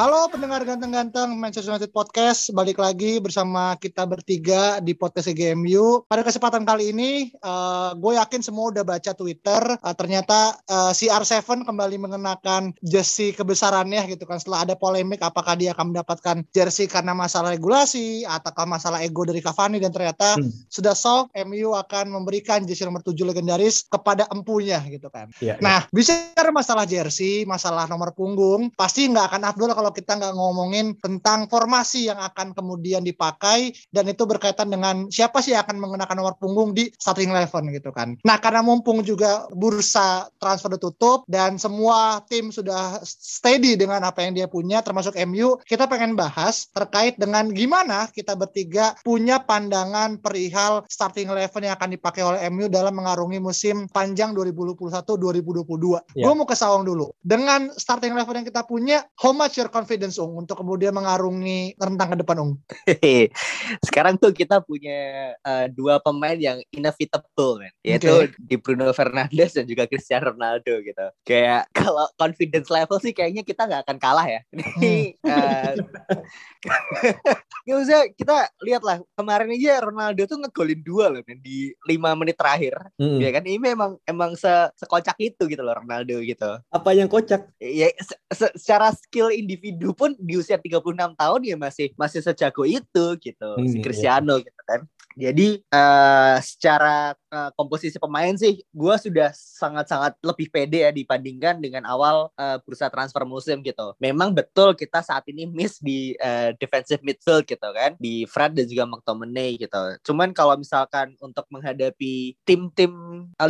Halo pendengar ganteng-ganteng Manchester United Podcast, balik lagi bersama kita bertiga di podcast GMU. Pada kesempatan kali ini, uh, gue yakin semua udah baca Twitter. Uh, ternyata uh, CR7 kembali mengenakan jersey kebesarannya gitu kan. Setelah ada polemik apakah dia akan mendapatkan jersey karena masalah regulasi ataukah masalah ego dari Cavani dan ternyata hmm. sudah solve MU akan memberikan jersey nomor 7 legendaris kepada empunya gitu kan. Ya, nah, ya. bicara masalah jersey, masalah nomor punggung, pasti nggak akan afdol kalau kalau kita nggak ngomongin tentang formasi yang akan kemudian dipakai dan itu berkaitan dengan siapa sih yang akan mengenakan nomor punggung di starting eleven gitu kan. Nah karena mumpung juga bursa transfer ditutup dan semua tim sudah steady dengan apa yang dia punya termasuk MU, kita pengen bahas terkait dengan gimana kita bertiga punya pandangan perihal starting eleven yang akan dipakai oleh MU dalam mengarungi musim panjang 2021-2022. Yeah. Gue mau ke Sawang dulu. Dengan starting eleven yang kita punya, how much your confidence Ung untuk kemudian mengarungi rentang ke depan Ung? Sekarang tuh kita punya uh, dua pemain yang inevitable kan, yaitu okay. di Bruno Fernandes dan juga Cristiano Ronaldo gitu. Kayak kalau confidence level sih kayaknya kita nggak akan kalah ya. Ini uh, Gak usah kita lihatlah kemarin aja Ronaldo tuh ngegolin dua loh kan, di lima menit terakhir. Hmm. Ya kan ini memang emang se sekocak itu gitu loh Ronaldo gitu. Apa yang kocak? Ya se se secara skill individu pun di usia 36 tahun ya masih masih sejago itu gitu. Hmm, si iya. Cristiano iya. gitu kan. Jadi uh, secara uh, komposisi pemain sih, gue sudah sangat-sangat lebih pede ya dibandingkan dengan awal uh, bursa transfer musim gitu. Memang betul kita saat ini miss di uh, defensive midfield gitu kan, di Fred dan juga McTominay gitu. Cuman kalau misalkan untuk menghadapi tim-tim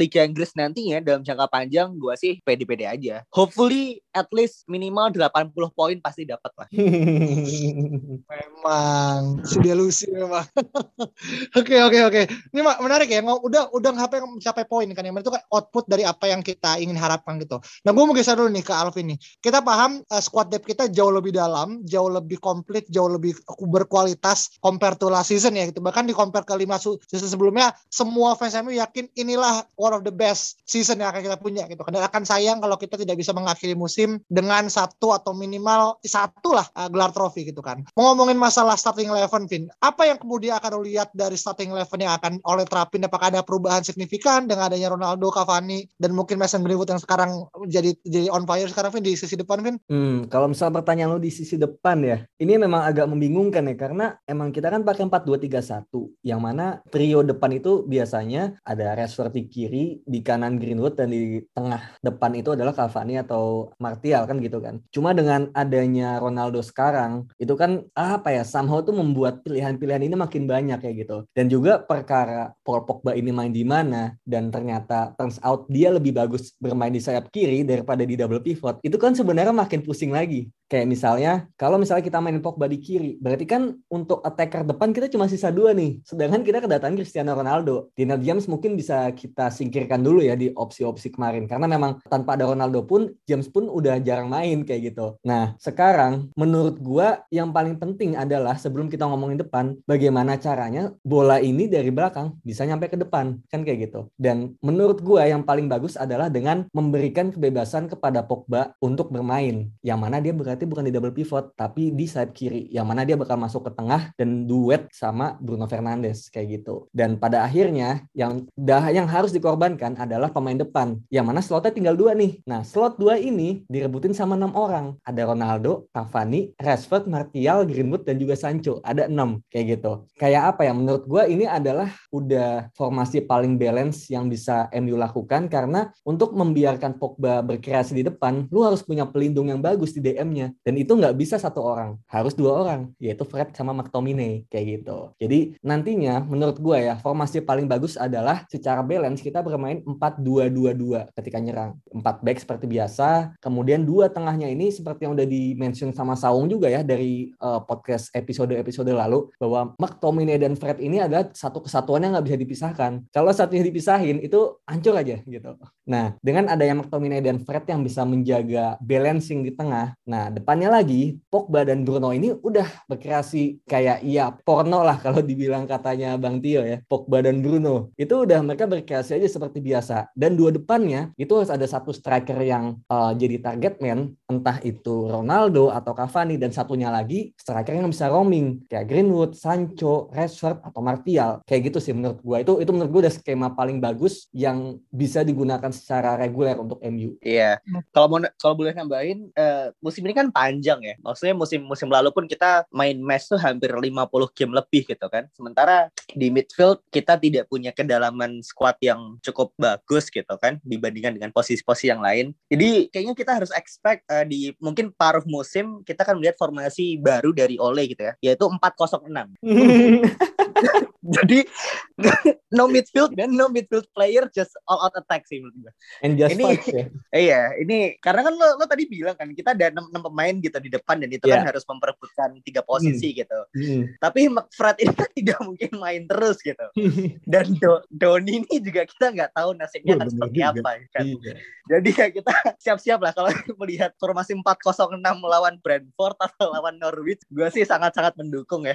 Liga Inggris nantinya dalam jangka panjang, gue sih pede-pede aja. Hopefully at least minimal 80 poin pasti dapat lah. memang, sudah lusi memang. Oke oke oke. Ini menarik ya. Udah udah ngapain mencapai poin kan yang itu kan output dari apa yang kita ingin harapkan gitu. Nah gue mau geser dulu nih ke Alvin nih. Kita paham uh, squad depth kita jauh lebih dalam, jauh lebih komplit, jauh lebih berkualitas compare to last season ya gitu. Bahkan di compare ke lima season sebelumnya, semua fans MU yakin inilah one of the best season yang akan kita punya gitu. Dan akan sayang kalau kita tidak bisa mengakhiri musim dengan satu atau minimal satu lah uh, gelar trofi gitu kan. Mau ngomongin masalah starting eleven, Vin. Apa yang kemudian akan lihat dari starting eleven yang akan oleh terapin apakah ada perubahan signifikan dengan adanya Ronaldo, Cavani dan mungkin Mason Greenwood yang sekarang jadi jadi on fire sekarang Vin di sisi depan Vin? Hmm, kalau misal pertanyaan lo di sisi depan ya, ini memang agak membingungkan ya karena emang kita kan pakai 4-2-3-1 yang mana trio depan itu biasanya ada Rashford di kiri, di kanan Greenwood dan di tengah depan itu adalah Cavani atau Martial kan gitu kan. Cuma dengan adanya Ronaldo sekarang itu kan apa ya somehow tuh membuat pilihan-pilihan ini makin banyak kayak gitu. Dan juga perkara Paul Pogba ini main di mana dan ternyata turns out dia lebih bagus bermain di sayap kiri daripada di double pivot. Itu kan sebenarnya makin pusing lagi. Kayak misalnya, kalau misalnya kita mainin Pogba di kiri, berarti kan untuk attacker depan kita cuma sisa dua nih. Sedangkan kita kedatangan Cristiano Ronaldo. Dina James mungkin bisa kita singkirkan dulu ya di opsi-opsi kemarin. Karena memang tanpa ada Ronaldo pun, James pun udah jarang main kayak gitu. Nah, sekarang menurut gua yang paling penting adalah sebelum kita ngomongin depan, bagaimana caranya bola ini dari belakang bisa nyampe ke depan. Kan kayak gitu. Dan menurut gua yang paling bagus adalah dengan memberikan kebebasan kepada Pogba untuk bermain. Yang mana dia berarti berarti bukan di double pivot tapi di sayap kiri yang mana dia bakal masuk ke tengah dan duet sama Bruno Fernandes kayak gitu. Dan pada akhirnya yang dah yang harus dikorbankan adalah pemain depan yang mana slotnya tinggal dua nih. Nah slot dua ini direbutin sama enam orang. Ada Ronaldo, Cavani, Rashford, Martial, Greenwood dan juga Sancho. Ada enam kayak gitu. Kayak apa ya? Menurut gue ini adalah udah formasi paling balance yang bisa MU lakukan karena untuk membiarkan Pogba berkreasi di depan, lu harus punya pelindung yang bagus di DM-nya. Dan itu nggak bisa satu orang, harus dua orang, yaitu Fred sama McTominay, kayak gitu. Jadi nantinya menurut gue ya, formasi paling bagus adalah secara balance kita bermain 4-2-2-2 ketika nyerang. 4 back seperti biasa, kemudian dua tengahnya ini seperti yang udah di-mention sama Saung juga ya dari uh, podcast episode-episode lalu, bahwa McTominay dan Fred ini adalah satu kesatuan yang nggak bisa dipisahkan. Kalau satunya dipisahin, itu hancur aja gitu. Nah, dengan adanya McTominay dan Fred yang bisa menjaga balancing di tengah, nah depannya lagi Pogba dan Bruno ini udah berkreasi kayak iya porno lah kalau dibilang katanya Bang Tio ya. Pogba dan Bruno itu udah mereka berkreasi aja seperti biasa. Dan dua depannya itu harus ada satu striker yang uh, jadi target man, entah itu Ronaldo atau Cavani dan satunya lagi striker yang bisa roaming kayak Greenwood, Sancho, Rashford atau Martial. Kayak gitu sih menurut gue. Itu itu menurut gue udah skema paling bagus yang bisa digunakan secara reguler untuk MU. Iya. Kalau mau kalau boleh nambahin uh, musim ini kan panjang ya. Maksudnya musim musim lalu pun kita main match tuh hampir 50 game lebih gitu kan. Sementara di midfield kita tidak punya kedalaman squad yang cukup bagus gitu kan dibandingkan dengan posisi-posisi yang lain. Jadi kayaknya kita harus expect uh, di mungkin paruh musim kita akan melihat formasi baru dari Ole gitu ya, yaitu 406. Jadi no midfield dan no midfield player just all out attack sih menurut gue. And just ini, fight, ya. Iya, ini karena kan lo, lo tadi bilang kan kita ada enam, enam pemain gitu di depan dan itu yeah. kan harus memperebutkan tiga posisi hmm. gitu. Hmm. Tapi Fred ini kan tidak mungkin main terus gitu. dan Do, Doni ini juga kita nggak tahu nasibnya oh, kan seperti juga. apa kan. Iya. Jadi ya kita siap-siap lah kalau melihat formasi 406 melawan Brentford atau lawan Norwich, gue sih sangat-sangat mendukung ya.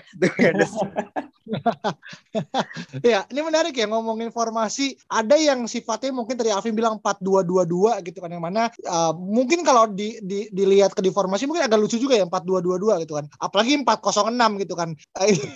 ya, ini menarik ya ngomongin formasi. Ada yang sifatnya mungkin tadi Alvin bilang 4-2-2-2 gitu kan yang mana uh, mungkin kalau di, di, dilihat ke di formasi mungkin agak lucu juga ya 4-2-2-2 gitu kan. Apalagi 4-0-6 gitu kan.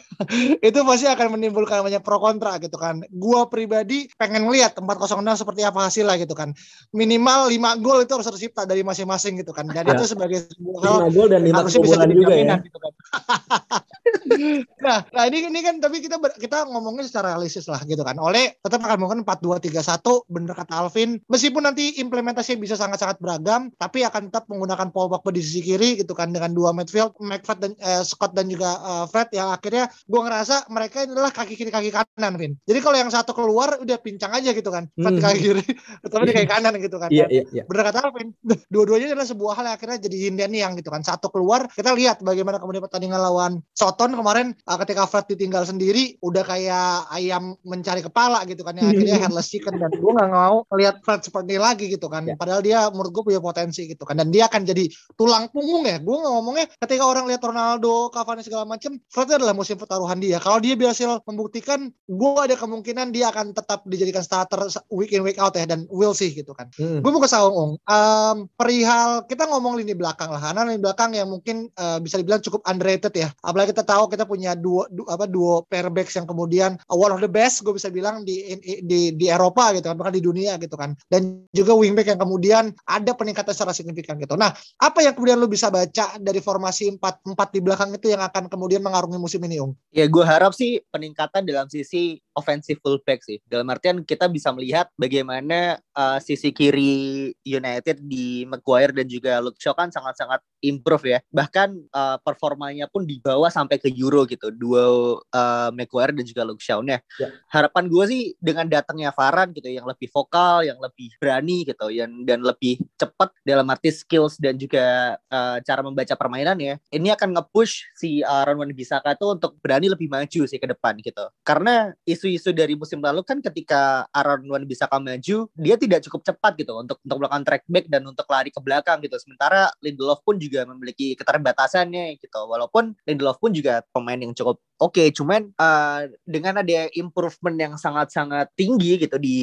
itu pasti akan menimbulkan banyak pro kontra gitu kan. Gua pribadi pengen lihat 4-0-6 seperti apa hasilnya gitu kan. Minimal 5 gol itu harus tercipta dari masing-masing gitu kan. Dan ya. itu sebagai sebuah hal 5 gol dan 5 harusnya bisa juga ya. gitu kan. nah, nah ini ini kan tapi kita ber, kita ngomongin secara realistis lah gitu kan. Oleh tetap akan menggunakan 4-2-3-1 bener kata Alvin. Meskipun nanti implementasinya bisa sangat-sangat beragam, tapi akan tetap menggunakan Paul Pogba di sisi kiri gitu kan dengan dua midfield, McFred dan eh, Scott dan juga uh, Fred yang akhirnya gue ngerasa mereka adalah kaki kiri kaki kanan, Vin. Jadi kalau yang satu keluar udah pincang aja gitu kan, Fred hmm. kaki kiri, tapi di kaki kanan gitu kan. Iya, iya, iya. Bener kata Alvin. Dua-duanya adalah sebuah hal yang akhirnya jadi yin dan yang gitu kan. Satu keluar, kita lihat bagaimana kemudian pertandingan lawan Soton kemarin uh, ketika Fred ditinggal sendiri udah kayak ayam mencari kepala gitu kan ya akhirnya headless chicken dan gue nggak mau lihat Fred seperti ini lagi gitu kan ya. padahal dia menurut gue punya potensi gitu kan dan dia akan jadi tulang punggung ya. Gue nggak ngomongnya ketika orang lihat Ronaldo Cavani segala macam Fred adalah musim pertaruhan dia. Kalau dia berhasil membuktikan gue ada kemungkinan dia akan tetap dijadikan starter week in week out ya dan will sih gitu kan. Hmm. gue mau ke Saung um, perihal kita ngomong lini belakang lah. Karena lini belakang yang mungkin uh, bisa dibilang cukup underrated ya. Apalagi kita tahu kita punya dua du, apa duo pairbacks yang kemudian uh, one of the best gue bisa bilang di di di Eropa gitu kan bahkan di dunia gitu kan. Dan juga wingback yang kemudian ada peningkatan secara signifikan gitu. Nah, apa yang kemudian lu bisa baca dari formasi 4 4 di belakang itu yang akan kemudian mengarungi musim ini, Ung? Ya, gue harap sih peningkatan dalam sisi offensive fullback sih. Dalam artian kita bisa melihat bagaimana uh, sisi kiri United di Maguire dan juga Luke Shaw kan sangat-sangat improve ya. Bahkan uh, performanya pun dibawa sampai ke Euro gitu. Duo uh, Maguire dan juga Luke Shaw-nya. Ya. Harapan gue sih dengan datangnya Varane gitu yang lebih vokal, yang lebih berani gitu, yang dan lebih cepat dalam arti skills dan juga uh, cara membaca permainan ya. Ini akan nge-push si Aaron Wan Bisaka tuh untuk berani lebih maju sih ke depan gitu. Karena isu isu-isu dari musim lalu kan ketika Aaron Wan bisa maju, dia tidak cukup cepat gitu untuk untuk melakukan track back dan untuk lari ke belakang gitu. Sementara Lindelof pun juga memiliki keterbatasannya gitu. Walaupun Lindelof pun juga pemain yang cukup oke okay, cuman uh, dengan ada improvement yang sangat-sangat tinggi gitu di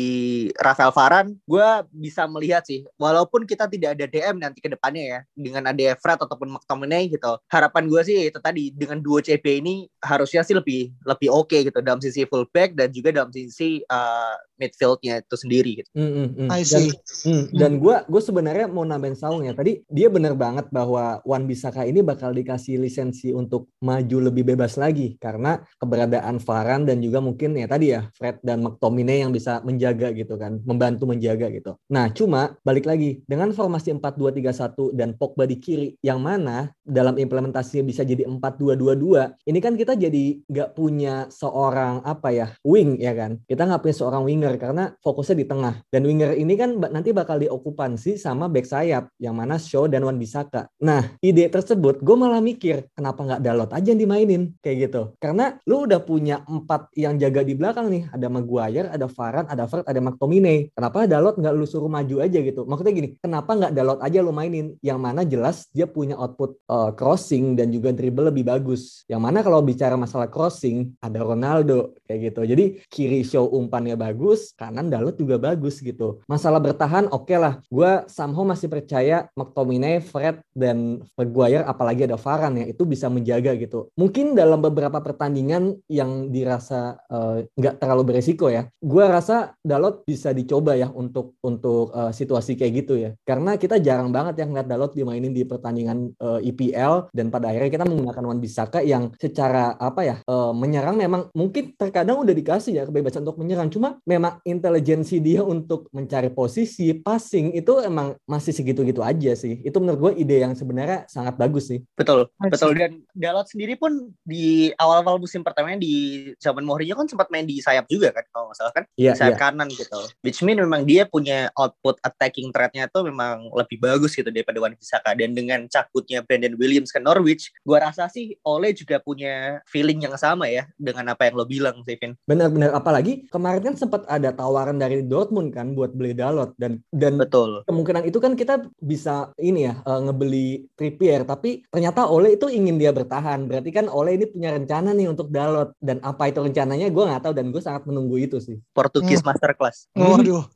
Rafael Varane gue bisa melihat sih walaupun kita tidak ada DM nanti ke depannya ya dengan ada Fred ataupun McTominay gitu harapan gue sih itu tadi dengan duo CP ini harusnya sih lebih lebih oke okay gitu dalam sisi fullback dan juga dalam sisi uh, midfieldnya itu sendiri gitu. Mm, mm, mm. Dan, mm, dan gue gue sebenarnya mau nambahin saung ya tadi dia bener banget bahwa Wan Bisaka ini bakal dikasih lisensi untuk maju lebih bebas lagi karena keberadaan Varan dan juga mungkin ya tadi ya Fred dan McTominay yang bisa menjaga gitu kan membantu menjaga gitu. Nah cuma balik lagi dengan formasi 4-2-3-1 dan Pogba di kiri yang mana dalam implementasinya bisa jadi 4-2-2-2 ini kan kita jadi nggak punya seorang apa ya wing ya kan kita nggak punya seorang winger winger karena fokusnya di tengah. Dan winger ini kan nanti bakal diokupansi sama back sayap yang mana Shaw dan Wan Bisaka. Nah, ide tersebut gue malah mikir kenapa nggak Dalot aja yang dimainin kayak gitu. Karena lu udah punya empat yang jaga di belakang nih. Ada Maguire, ada Varane, ada Fred, ada McTominay. Kenapa Dalot nggak lu suruh maju aja gitu? Maksudnya gini, kenapa nggak Dalot aja lu mainin? Yang mana jelas dia punya output uh, crossing dan juga dribble lebih bagus. Yang mana kalau bicara masalah crossing, ada Ronaldo kayak gitu. Jadi kiri show umpannya bagus, bagus, kanan Dalot juga bagus gitu. Masalah bertahan oke okay lah. Gue somehow masih percaya McTominay, Fred, dan Maguire apalagi ada Varane ya itu bisa menjaga gitu. Mungkin dalam beberapa pertandingan yang dirasa eh, nggak uh, terlalu beresiko ya. Gue rasa Dalot bisa dicoba ya untuk untuk uh, situasi kayak gitu ya. Karena kita jarang banget yang ngeliat Dalot dimainin di pertandingan uh, eh, IPL dan pada akhirnya kita menggunakan Wan Bisaka yang secara apa ya uh, menyerang memang mungkin terkadang udah dikasih ya kebebasan untuk menyerang cuma memang memang intelijensi dia untuk mencari posisi passing itu emang masih segitu-gitu aja sih. Itu menurut gue ide yang sebenarnya sangat bagus sih. Betul, betul. Dan Dalot sendiri pun di awal-awal musim pertamanya di zaman Mourinho kan sempat main di sayap juga kan kalau nggak salah kan, yeah, di sayap yeah. kanan gitu. Which mean memang dia punya output attacking threat-nya tuh memang lebih bagus gitu daripada Wan Bisaka. Dan dengan cakutnya Brandon Williams ke Norwich, gue rasa sih Ole juga punya feeling yang sama ya dengan apa yang lo bilang, Stephen. Benar-benar. Apalagi kemarin kan sempat ada tawaran dari Dortmund kan buat beli Dalot dan dan betul. kemungkinan itu kan kita bisa ini ya uh, ngebeli Trippier tapi ternyata Ole itu ingin dia bertahan. Berarti kan Ole ini punya rencana nih untuk Dalot dan apa itu rencananya gue nggak tahu dan gue sangat menunggu itu sih. Portugis hmm. masterclass. Waduh.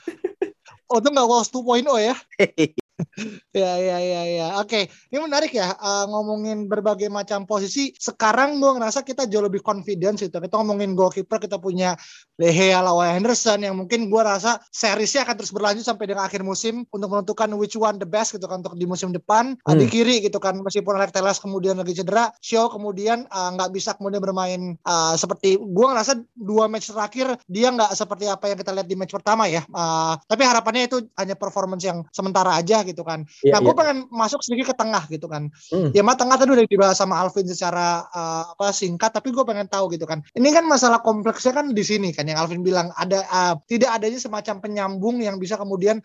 Oh itu nggak was 2.0 ya? ya ya ya ya. Oke, ini menarik ya uh, ngomongin berbagai macam posisi. Sekarang gue ngerasa kita jauh lebih confidence itu. Kita ngomongin goalkeeper kita punya Lehe Lawa Henderson yang mungkin gue rasa seriesnya akan terus berlanjut sampai dengan akhir musim untuk menentukan which one the best gitu kan untuk di musim depan. Hmm. Di kiri gitu kan meskipun Alex Teles kemudian lagi cedera, Shaw kemudian eh, nggak uh, bisa kemudian bermain uh, seperti gue ngerasa dua match terakhir dia nggak seperti apa yang kita lihat di match pertama ya. Uh, tapi harapannya itu hanya performance yang sementara aja gitu kan. Yeah, nah, gue yeah. pengen masuk sedikit ke tengah gitu kan. Mm. Ya mah tengah tadi udah dibahas sama Alvin secara uh, apa singkat, tapi gue pengen tahu gitu kan. Ini kan masalah kompleksnya kan di sini kan yang Alvin bilang ada uh, tidak adanya semacam penyambung yang bisa kemudian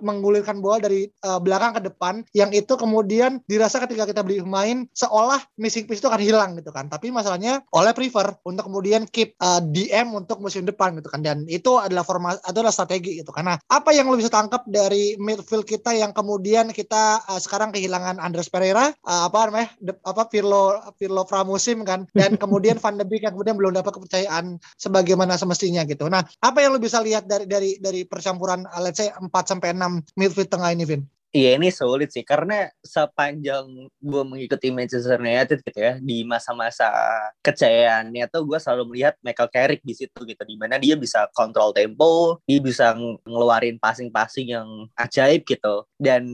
menggulirkan bola dari uh, belakang ke depan yang itu kemudian dirasa ketika kita beli pemain seolah missing piece itu akan hilang gitu kan. Tapi masalahnya oleh prefer untuk kemudian keep uh, DM untuk musim depan gitu kan dan itu adalah formasi itu adalah strategi gitu karena apa yang lo bisa tangkap dari midfield kita yang kemudian kemudian kita uh, sekarang kehilangan Andres Pereira uh, apa namanya de, apa Pirlo Pirlo pramusim kan dan kemudian Van de Beek yang kemudian belum dapat kepercayaan sebagaimana semestinya gitu. Nah, apa yang lo bisa lihat dari dari dari percampuran uh, let's say 4 sampai 6 midfield tengah ini Vin? Iya ini sulit sih. Karena sepanjang gue mengikuti Manchester United gitu ya di masa-masa kejayaannya tuh gue selalu melihat Michael Carrick di situ gitu di mana dia bisa kontrol tempo, dia bisa ngeluarin passing-passing yang ajaib gitu. Dan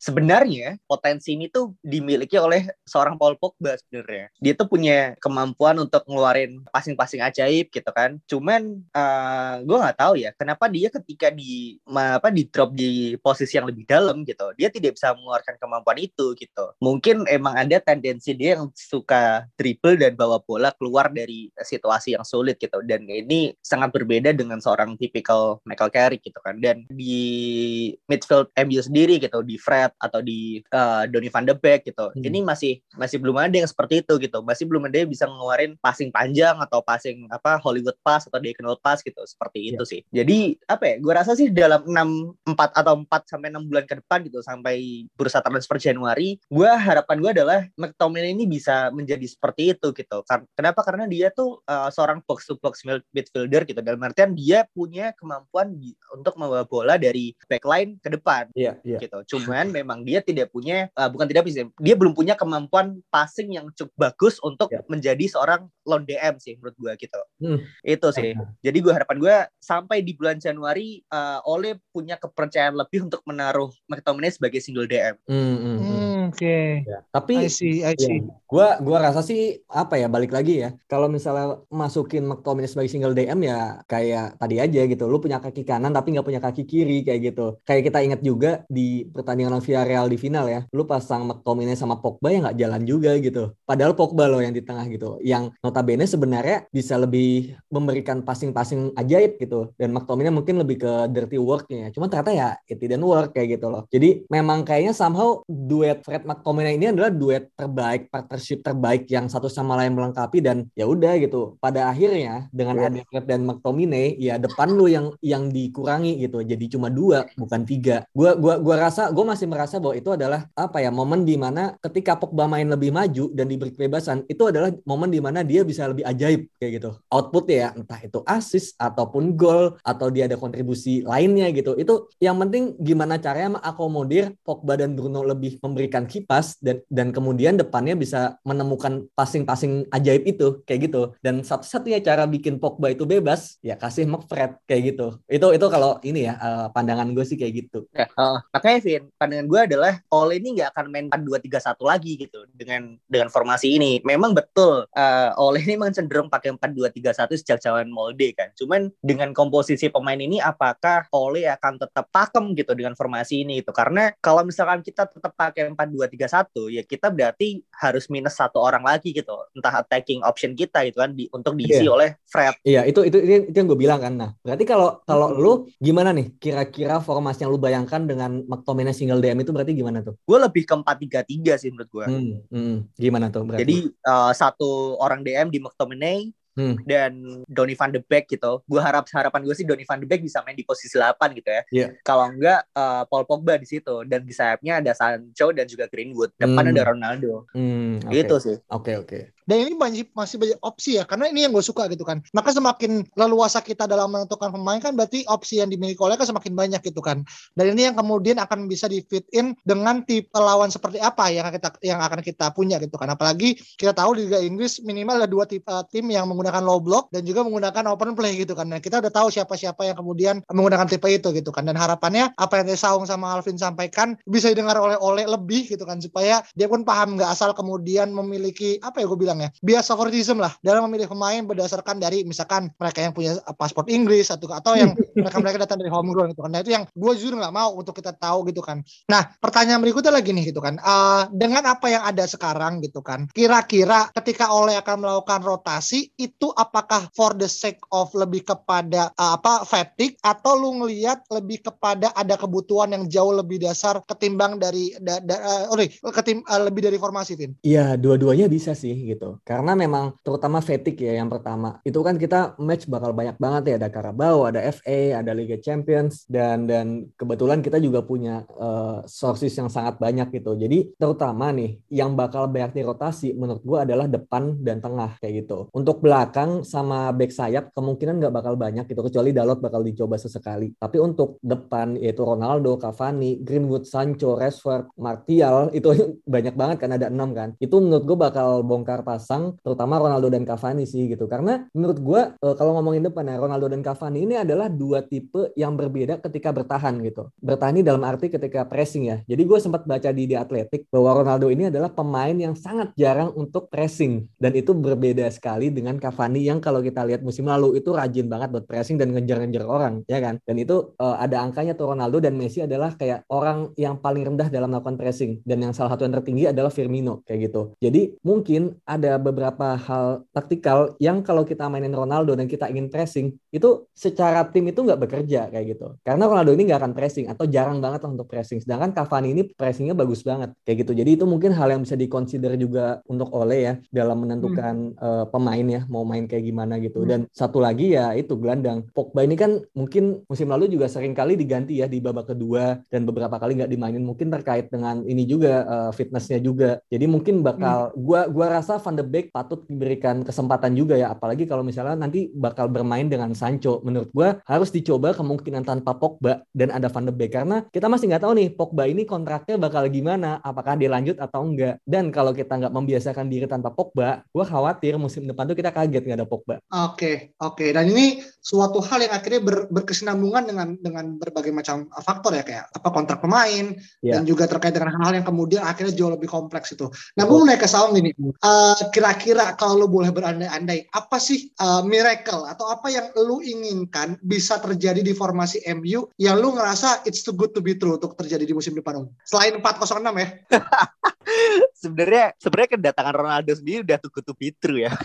sebenarnya potensi ini tuh dimiliki oleh seorang Paul Pogba sebenarnya. Dia tuh punya kemampuan untuk ngeluarin passing-passing ajaib gitu kan. Cuman uh, eh, gue nggak tahu ya kenapa dia ketika di apa di drop di posisi yang lebih dalam gitu. Dia tidak bisa mengeluarkan kemampuan itu gitu. Mungkin emang ada tendensi dia yang suka triple dan bawa bola keluar dari situasi yang sulit gitu. Dan ini sangat berbeda dengan seorang tipikal Michael Carrick gitu kan. Dan di midfield MU sendiri gitu di Fred atau di uh, Donny van de Beek gitu. Hmm. ini masih masih belum ada yang seperti itu gitu. Masih belum ada yang bisa ngeluarin passing panjang atau passing apa Hollywood pass atau diagonal pass gitu. Seperti yeah. itu sih. Jadi apa ya gue rasa sih dalam 6 4 atau 4 sampai 6 bulan ke depan gitu sampai bursa transfer Januari, gue harapan gue adalah McTominay ini bisa menjadi seperti itu gitu. Kenapa? Karena dia tuh uh, seorang box to box midfielder gitu. Dalam artian dia punya kemampuan di, untuk membawa bola dari backline ke depan. Iya, yeah, yeah. gitu. Cuman memang dia tidak punya uh, bukan tidak bisa, dia belum punya kemampuan passing yang cukup bagus untuk yeah. menjadi seorang lone DM sih menurut gue gitu. Hmm. Itu sih. Jadi gue harapan gue sampai di bulan Januari uh, Ole punya kepercayaan lebih untuk menaruh McTominay sebagai single DM. Hmm, hmm, hmm. Oke. Okay. Ya. Tapi I see, I see. Ya, gua gua rasa sih apa ya balik lagi ya. Kalau misalnya masukin McTominay sebagai single DM ya kayak tadi aja gitu. Lu punya kaki kanan tapi nggak punya kaki kiri kayak gitu. Kayak kita ingat juga di pertandingan Villarreal di final ya. Lu pasang McTominay sama Pogba ya nggak jalan juga gitu. Padahal Pogba loh yang di tengah gitu. Yang notabene sebenarnya bisa lebih memberikan passing-passing ajaib gitu. Dan McTominay mungkin lebih ke dirty worknya. Cuma ternyata ya it didn't work kayak gitu loh. Jadi memang kayaknya somehow duet Fred McTominay ini adalah duet terbaik, partnership terbaik yang satu sama lain melengkapi dan ya udah gitu. Pada akhirnya dengan yeah. ada Fred dan McTominay, ya depan lu yang yang dikurangi gitu. Jadi cuma dua, bukan tiga. Gua gua gua rasa, gue masih merasa bahwa itu adalah apa ya momen di mana ketika Pogba main lebih maju dan diberi kebebasan, itu adalah momen di mana dia bisa lebih ajaib kayak gitu. Output ya, entah itu assist ataupun gol atau dia ada kontribusi lainnya gitu. Itu yang penting gimana caranya mengakomodir Pogba dan Bruno lebih memberikan kipas dan dan kemudian depannya bisa menemukan passing-passing ajaib itu kayak gitu. Dan satu-satunya cara bikin Pogba itu bebas ya kasih McFred kayak gitu. Itu itu kalau ini ya uh, pandangan gue sih kayak gitu. Ya, uh, makanya Vin pandangan gue adalah Ole ini nggak akan main 4-2-3-1 lagi gitu dengan dengan formasi ini. Memang betul uh, Ole ini memang cenderung pakai 4-2-3-1 sejak zaman Molde kan. Cuman dengan komposisi pemain ini apakah Ole akan tetap pakem gitu dengan formasi ini itu karena kalau misalkan kita tetap pakai 4-2-3-1 ya kita berarti harus minus satu orang lagi gitu. Entah attacking option kita gitu kan di, untuk diisi yeah. oleh Fred. Iya itu itu itu, itu yang gue bilang kan. Nah berarti kalau kalau hmm. lu gimana nih? Kira-kira formasi yang lu bayangkan dengan McTominay single DM itu berarti gimana tuh? Gue lebih ke 4-3-3 sih menurut gue hmm, hmm. gimana tuh berarti? Jadi uh, satu orang DM di McTominay hmm. dan Donny van de Beek gitu. Gue harap harapan gue sih Donny van de Beek bisa main di posisi 8 gitu ya. Yeah. Kalau enggak uh, Paul Pogba di situ dan di sayapnya ada Sancho dan juga Greenwood. Depan hmm. ada Ronaldo. Hmm, okay. Gitu sih. Oke okay, oke. Okay. Dan ini masih masih banyak opsi ya, karena ini yang gue suka gitu kan. Maka semakin leluasa kita dalam menentukan pemain kan berarti opsi yang dimiliki oleh kan semakin banyak gitu kan. Dan ini yang kemudian akan bisa di fit in dengan tipe lawan seperti apa yang kita yang akan kita punya gitu kan. Apalagi kita tahu di Liga Inggris minimal ada dua tipe uh, tim yang menggunakan low block dan juga menggunakan open play gitu kan. Nah, kita udah tahu siapa-siapa yang kemudian menggunakan tipe itu gitu kan. Dan harapannya apa yang Saung sama Alvin sampaikan bisa didengar oleh oleh lebih gitu kan supaya dia pun paham nggak asal kemudian memiliki apa ya gue bilang bilang ya. Bias favoritism lah. Dalam memilih pemain berdasarkan dari misalkan mereka yang punya paspor Inggris atau atau yang mereka mereka datang dari homegrown gitu kan. Nah itu yang gue jujur nggak mau untuk kita tahu gitu kan. Nah pertanyaan berikutnya lagi nih gitu kan. Uh, dengan apa yang ada sekarang gitu kan kira-kira ketika oleh akan melakukan rotasi itu apakah for the sake of lebih kepada uh, apa fatigue atau lu ngelihat lebih kepada ada kebutuhan yang jauh lebih dasar ketimbang dari da, da, uh, ketim, uh, lebih dari formasi Vin? Iya dua-duanya bisa sih gitu gitu. Karena memang terutama fatigue ya yang pertama. Itu kan kita match bakal banyak banget ya ada Carabao, ada FA, ada Liga Champions dan dan kebetulan kita juga punya uh, sources yang sangat banyak gitu. Jadi terutama nih yang bakal banyak dirotasi menurut gua adalah depan dan tengah kayak gitu. Untuk belakang sama back sayap kemungkinan nggak bakal banyak gitu kecuali Dalot bakal dicoba sesekali. Tapi untuk depan yaitu Ronaldo, Cavani, Greenwood, Sancho, Rashford, Martial itu banyak banget kan ada enam kan. Itu menurut gue bakal bongkar pasang terutama Ronaldo dan Cavani sih gitu. Karena menurut gue uh, kalau ngomongin depan ya Ronaldo dan Cavani ini adalah dua tipe yang berbeda ketika bertahan gitu. Bertahan dalam arti ketika pressing ya. Jadi gue sempat baca di di Atletik bahwa Ronaldo ini adalah pemain yang sangat jarang untuk pressing. Dan itu berbeda sekali dengan Cavani yang kalau kita lihat musim lalu itu rajin banget buat pressing dan ngejar-ngejar orang ya kan? Dan itu uh, ada angkanya tuh Ronaldo dan Messi adalah kayak orang yang paling rendah dalam melakukan pressing. Dan yang salah satu yang tertinggi adalah Firmino kayak gitu. Jadi mungkin ada ada beberapa hal taktikal yang kalau kita mainin Ronaldo dan kita ingin pressing, itu secara tim itu nggak bekerja kayak gitu. Karena Ronaldo ini nggak akan pressing atau jarang banget lah untuk pressing. Sedangkan Cavani ini pressingnya bagus banget kayak gitu. Jadi itu mungkin hal yang bisa dikonsider juga untuk Ole ya dalam menentukan hmm. uh, pemain ya mau main kayak gimana gitu. Hmm. Dan satu lagi ya itu gelandang. Pogba ini kan mungkin musim lalu juga sering kali diganti ya di babak kedua dan beberapa kali nggak dimainin mungkin terkait dengan ini juga uh, fitnessnya juga. Jadi mungkin bakal hmm. gua gua rasa Van de Beek patut diberikan kesempatan juga ya apalagi kalau misalnya nanti bakal bermain dengan Sancho. Menurut gua harus dicoba kemungkinan tanpa Pogba dan ada Van de Beek karena kita masih nggak tahu nih Pogba ini kontraknya bakal gimana, apakah dia lanjut atau enggak. Dan kalau kita nggak membiasakan diri tanpa Pogba, gua khawatir musim depan tuh kita kaget nggak ada Pogba. Oke, okay, oke. Okay. Dan ini suatu hal yang akhirnya ber, berkesinambungan dengan dengan berbagai macam faktor ya kayak apa kontrak pemain yeah. dan juga terkait dengan hal-hal yang kemudian akhirnya jauh lebih kompleks itu. Nah, gue mau naik ke Saung ini. Uh, kira-kira kalau boleh berandai-andai, apa sih uh, miracle atau apa yang lo inginkan bisa terjadi di formasi MU yang lo ngerasa it's too good to be true untuk terjadi di musim depan? Selain 406 ya. sebenarnya sebenarnya kedatangan Ronaldo sendiri udah to be true ya.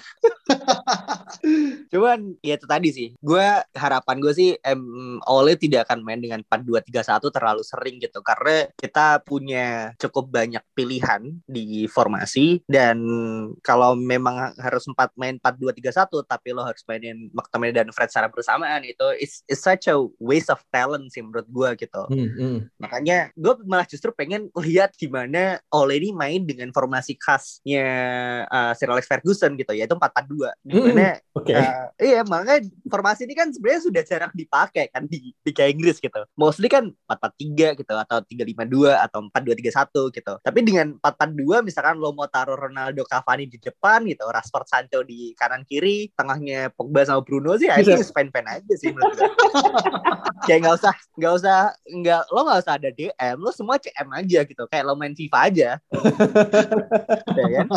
Cuman ya itu tadi sih. Gue harapan gue sih em, Ole tidak akan main dengan 4-2-3-1 terlalu sering gitu karena kita punya cukup banyak pilihan di formasi dan kalau memang harus 4 main 4-2-3-1 tapi lo harus mainin McTominay dan Fred secara bersamaan itu is, is such a waste of talent sih menurut gue gitu. Hmm, hmm. Makanya gue malah justru pengen lihat gimana Ole ini main dengan formasi khasnya uh, Sir Alex Ferguson gitu yaitu 4-4-2 dua. Di mana mm, okay. uh, iya makanya formasi ini kan sebenarnya sudah jarang dipakai kan di Liga Inggris gitu. Mostly kan empat empat tiga gitu atau tiga lima dua atau empat dua tiga satu gitu. Tapi dengan empat empat dua misalkan lo mau taruh Ronaldo Cavani di depan gitu Rashford Sancho di kanan kiri tengahnya Pogba sama Bruno sih ini fan fan aja sih menurut gue kayak nggak usah nggak usah nggak lo nggak usah ada DM lo semua CM aja gitu. Kayak lo main FIFA aja ya kan?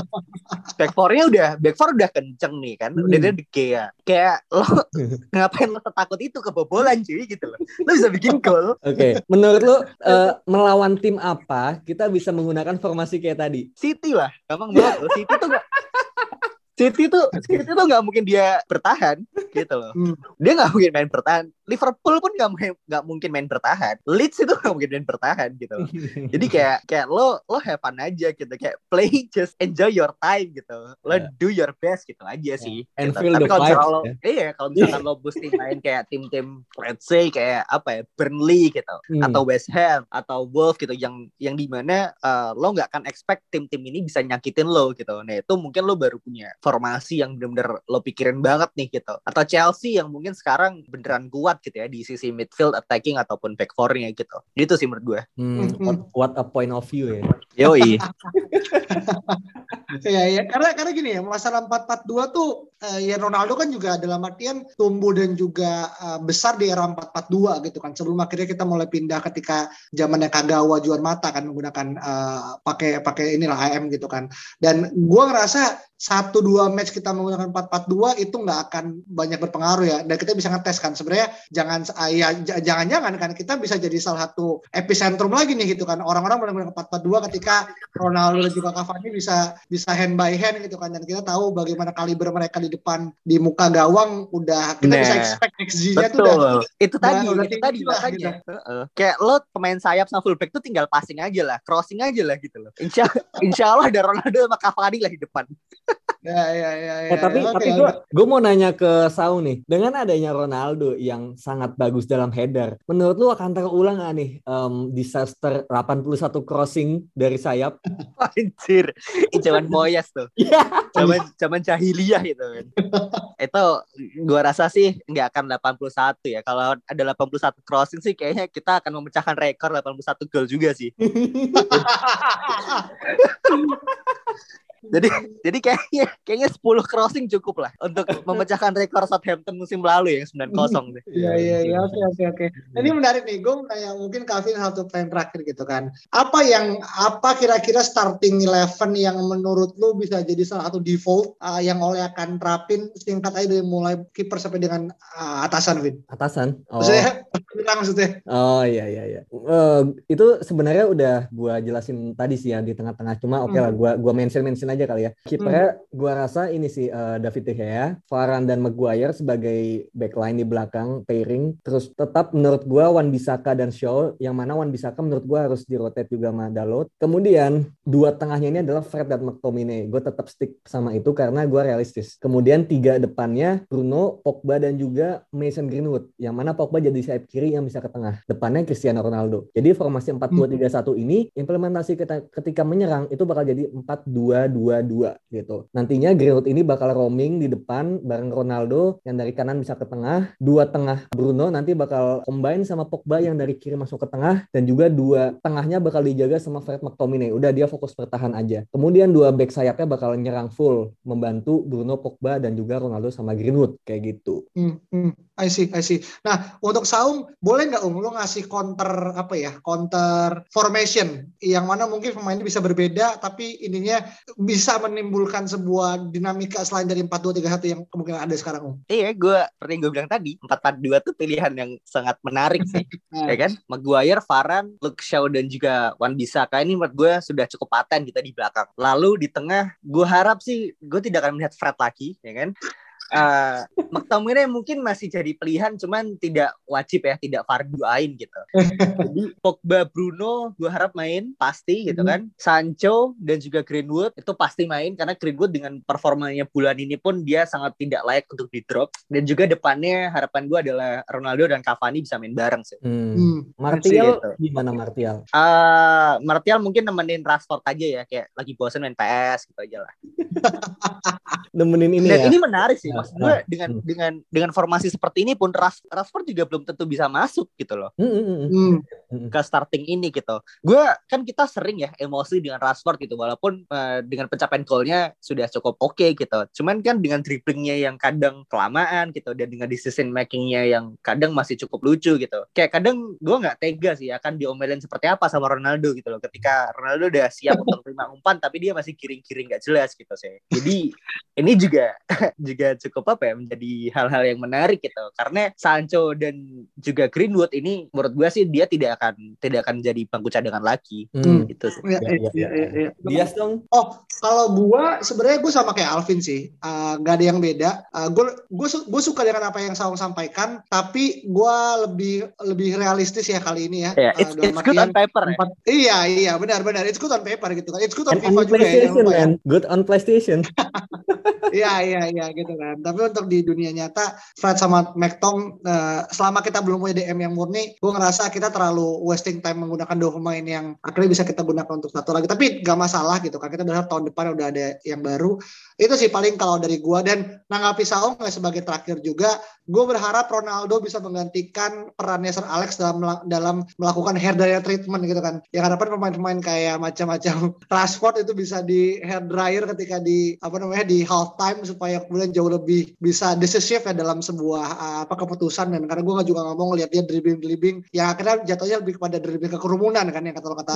Back four-nya udah back four udah kenceng nih kan? Hmm. udah dia kayak kayak lo ngapain lo takut itu kebobolan cuy gitu loh. Lo bisa bikin gol oke okay. menurut lo uh, melawan tim apa kita bisa menggunakan formasi kayak tadi? City lah gampang banget City tuh gak City tuh City tuh nggak mungkin dia bertahan gitu loh. Hmm. Dia nggak mungkin main bertahan. Liverpool pun nggak nggak mungkin main bertahan. Leeds itu nggak mungkin main bertahan gitu. Loh. Jadi kayak kayak lo lo have fun aja gitu. Kayak play just enjoy your time gitu. Lo yeah. do your best gitu aja sih. And gitu. feel Tapi kalau misalkan lo yeah. iya kalau misalkan lo boosting main kayak tim-tim let's say kayak apa ya Burnley gitu hmm. atau West Ham atau Wolves gitu yang yang di mana uh, lo nggak akan expect tim-tim ini bisa nyakitin lo gitu. Nah itu mungkin lo baru punya formasi yang bener-bener lo pikirin banget nih gitu. Atau Chelsea yang mungkin sekarang beneran kuat gitu ya di sisi midfield attacking ataupun back four-nya gitu. Gitu sih menurut gue. Hmm, hmm. what a point of view ya. Yoi. ya ya karena karena gini ya masalah 442 tuh uh, ya Ronaldo kan juga dalam artian tumbuh dan juga uh, besar di era 442 gitu kan. Sebelum akhirnya kita mulai pindah ketika zamannya Kagawa jual mata kan menggunakan uh, pakai pakai inilah AM gitu kan. Dan gua ngerasa satu dua match kita menggunakan 4-4-2 itu nggak akan banyak berpengaruh ya. Dan kita bisa ngetes kan sebenarnya jangan ah, ya jangan-jangan kan kita bisa jadi salah satu epicentrum lagi nih gitu kan. Orang-orang menggunakan 4-4-2 ketika Ronaldo dan juga Cavani bisa bisa hand by hand gitu kan. Dan kita tahu bagaimana kaliber mereka di depan di muka gawang udah kita nah, bisa expect XG-nya tuh udah itu tadi udah itu tadi lah, makanya. gitu. uh, kayak lo pemain sayap sama fullback tuh tinggal passing aja lah crossing aja lah gitu loh. Insya, insya Allah ada Ronaldo sama Cavani lah di depan Ya, ya, ya, ya. Eh, tapi okay, tapi gue gue mau nanya ke Sau nih, dengan adanya Ronaldo yang sangat bagus dalam header, menurut lu akan terulang gak nih um, disaster 81 crossing dari sayap? Anjir, zaman Moyes tuh. Iya. zaman zaman jahiliyah itu kan. itu gue rasa sih nggak akan 81 ya. Kalau ada 81 crossing sih kayaknya kita akan memecahkan rekor 81 gol juga sih. Jadi jadi kayaknya kayaknya 10 crossing cukup lah untuk memecahkan rekor Southampton musim lalu yang 9-0 deh. Iya iya iya oke oke oke. Ini menarik nih, gue kayak mungkin Calvin satu pertanyaan terakhir gitu kan. Apa yang apa kira-kira starting eleven yang menurut lu bisa jadi salah satu default uh, yang oleh akan terapin singkat aja dari mulai kiper sampai dengan uh, atasan Vin. Atasan. Oh. Maksudnya maksudnya. Oh iya iya iya. Uh, itu sebenarnya udah gua jelasin tadi sih ya di tengah-tengah cuma oke okay lah hmm. gua gua mention mention aja kali ya. Kipernya hmm. gua rasa ini sih uh, David De Gea, Varane dan Maguire sebagai backline di belakang pairing. Terus tetap menurut gua Wan Bisaka dan Shaw yang mana Wan Bisaka menurut gua harus di rotate juga sama Dalot. Kemudian dua tengahnya ini adalah Fred dan McTominay. Gue tetap stick sama itu karena gue realistis. Kemudian tiga depannya Bruno, Pogba dan juga Mason Greenwood. Yang mana Pogba jadi sayap kiri yang bisa ke tengah. Depannya Cristiano Ronaldo. Jadi formasi 4-2-3-1 ini implementasi kita ketika menyerang itu bakal jadi 4-2-2-2 gitu. Nantinya Greenwood ini bakal roaming di depan bareng Ronaldo yang dari kanan bisa ke tengah. Dua tengah Bruno nanti bakal combine sama Pogba yang dari kiri masuk ke tengah dan juga dua tengahnya bakal dijaga sama Fred McTominay. Udah dia fokus bertahan aja. Kemudian dua back sayapnya bakal nyerang full membantu Bruno Pogba dan juga Ronaldo sama Greenwood kayak gitu. Hmm, hmm. I see, I see. Nah, untuk Saung, boleh nggak Um lo ngasih counter apa ya? Counter formation yang mana mungkin pemainnya bisa berbeda tapi ininya bisa menimbulkan sebuah dinamika selain dari 4-2-3-1 yang kemungkinan ada sekarang Um. Iya, gue seperti yang gue bilang tadi, 4-4-2 tuh pilihan yang sangat menarik sih. ya kan? Maguire, Varane, Luke Shaw dan juga Wan Bisaka ini menurut gue sudah cukup paten kita di belakang. Lalu di tengah, gue harap sih gue tidak akan melihat Fred lagi, ya kan? Uh, McTominay mungkin masih jadi pilihan cuman tidak wajib ya tidak fardu ain gitu jadi Pogba Bruno gue harap main pasti gitu hmm. kan Sancho dan juga Greenwood itu pasti main karena Greenwood dengan performanya bulan ini pun dia sangat tidak layak untuk di drop dan juga depannya harapan gue adalah Ronaldo dan Cavani bisa main bareng sih hmm. Hmm. Martial gitu. gimana Martial uh, Martial mungkin nemenin Rashford aja ya kayak lagi bosan main PS gitu aja lah nemenin ini dan ya ini menarik sih maksud gue nah, dengan hmm. dengan dengan formasi seperti ini pun Ras, Rashford juga belum tentu bisa masuk gitu loh hmm, hmm, hmm. hmm. hmm. ke starting ini gitu gue kan kita sering ya emosi dengan Rashford gitu walaupun uh, dengan pencapaian golnya sudah cukup oke okay, gitu cuman kan dengan dribblingnya yang kadang kelamaan gitu dan dengan decision makingnya yang kadang masih cukup lucu gitu kayak kadang gue nggak tega sih akan diomelin seperti apa sama Ronaldo gitu loh ketika Ronaldo udah siap untuk terima umpan tapi dia masih kiring-kiring nggak jelas gitu sih jadi ini juga juga cukup cukup apa ya menjadi hal-hal yang menarik gitu karena Sancho dan juga Greenwood ini menurut gue sih dia tidak akan tidak akan jadi bangku cadangan lagi hmm. gitu sih. Ya, ya, ya, ya, ya. Dia dong. Oh kalau gue sebenarnya gue sama kayak Alvin sih uh, gak ada yang beda. Gue uh, gue gue suka dengan apa yang Saung sampaikan tapi gue lebih lebih realistis ya kali ini ya. Yeah, it's, uh, it's good on paper. ya? Iya iya benar benar it's good on paper gitu kan. It's good on And FIFA on juga ya. Good on PlayStation. Iya iya iya gitu kan. Tapi untuk di dunia nyata Fred sama McTong uh, selama kita belum punya DM yang murni, gue ngerasa kita terlalu wasting time menggunakan dua pemain yang akhirnya bisa kita gunakan untuk satu lagi. Tapi gak masalah gitu kan. Kita berharap tahun depan udah ada yang baru. Itu sih paling kalau dari gue dan nanggapi Saung sebagai terakhir juga, gue berharap Ronaldo bisa menggantikan perannya Sir Alex dalam dalam melakukan hair dryer treatment gitu kan. Yang harapan pemain-pemain kayak macam-macam Rashford itu bisa di hair dryer ketika di apa namanya di half time supaya kemudian jauh lebih bisa decisive ya dalam sebuah uh, apa keputusan. Dan karena gue juga nggak mau ngeliat dia dribbling dribbling yang akhirnya jatuhnya lebih kepada dribbling ke kerumunan kan yang kata kata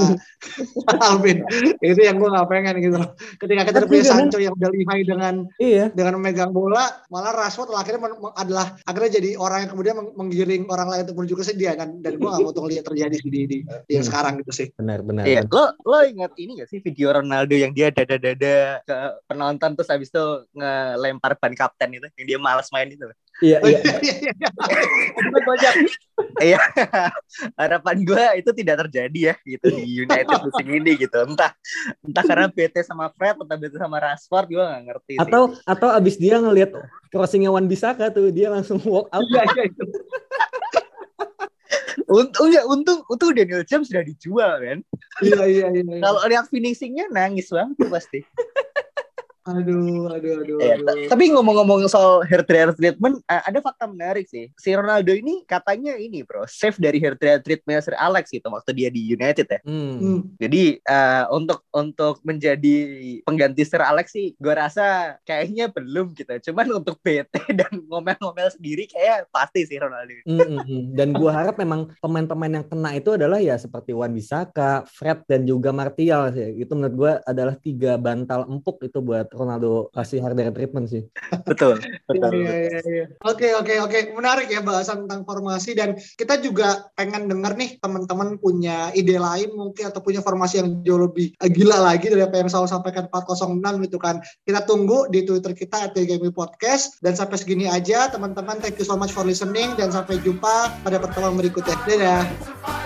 Alvin. Itu yang gue nggak pengen gitu. Ketika kita punya Sancho yang udah lihai dengan iya. dengan memegang bola malah Rashford akhirnya adalah akhirnya jadi orang yang kemudian menggiring orang lain untuk menuju ke dia kan dan gue nggak mau tuh lihat terjadi di, di, di, di yang hmm. sekarang gitu sih benar benar iya lo lo ingat ini gak sih video Ronaldo yang dia dada dada ke penonton terus habis itu ngelempar ban kapten itu yang dia malas main itu Iya, iya. Iya. Harapan gue itu tidak terjadi ya gitu di United musim ini gitu. Entah entah karena BT sama Fred atau BT sama Rashford gue gak ngerti sih. Atau atau abis dia ngelihat crossingnya Wan Bisaka tuh dia langsung walk out. Iya, iya. untung ya untung untung Daniel James sudah dijual kan. Iya iya iya. iya. Kalau lihat finishingnya nangis banget tuh pasti. Aduh, aduh, aduh. Ya, aduh. Tapi ngomong-ngomong soal hair dryer treatment, ada fakta menarik sih. Si Ronaldo ini katanya ini, bro, save dari hair dryer treatment Sir Alex gitu waktu dia di United ya. Hmm. hmm. Jadi uh, untuk untuk menjadi pengganti Sir Alex sih, gue rasa kayaknya belum gitu. Cuman untuk BT dan ngomel-ngomel sendiri kayak pasti sih Ronaldo. Hmm, hmm, hmm. Dan gue harap memang pemain-pemain yang kena itu adalah ya seperti Wan Bisaka, Fred dan juga Martial sih. Itu menurut gue adalah tiga bantal empuk itu buat Ronaldo kasih harder treatment sih. betul, betul. Iya, iya, iya. Oke, oke, oke. Menarik ya bahasan tentang formasi dan kita juga pengen denger nih teman-teman punya ide lain mungkin atau punya formasi yang jauh lebih eh, gila lagi dari apa yang saya sampaikan 406 gitu kan. Kita tunggu di Twitter kita at TGMI Podcast dan sampai segini aja teman-teman. Thank you so much for listening dan sampai jumpa pada pertemuan berikutnya. Dadah.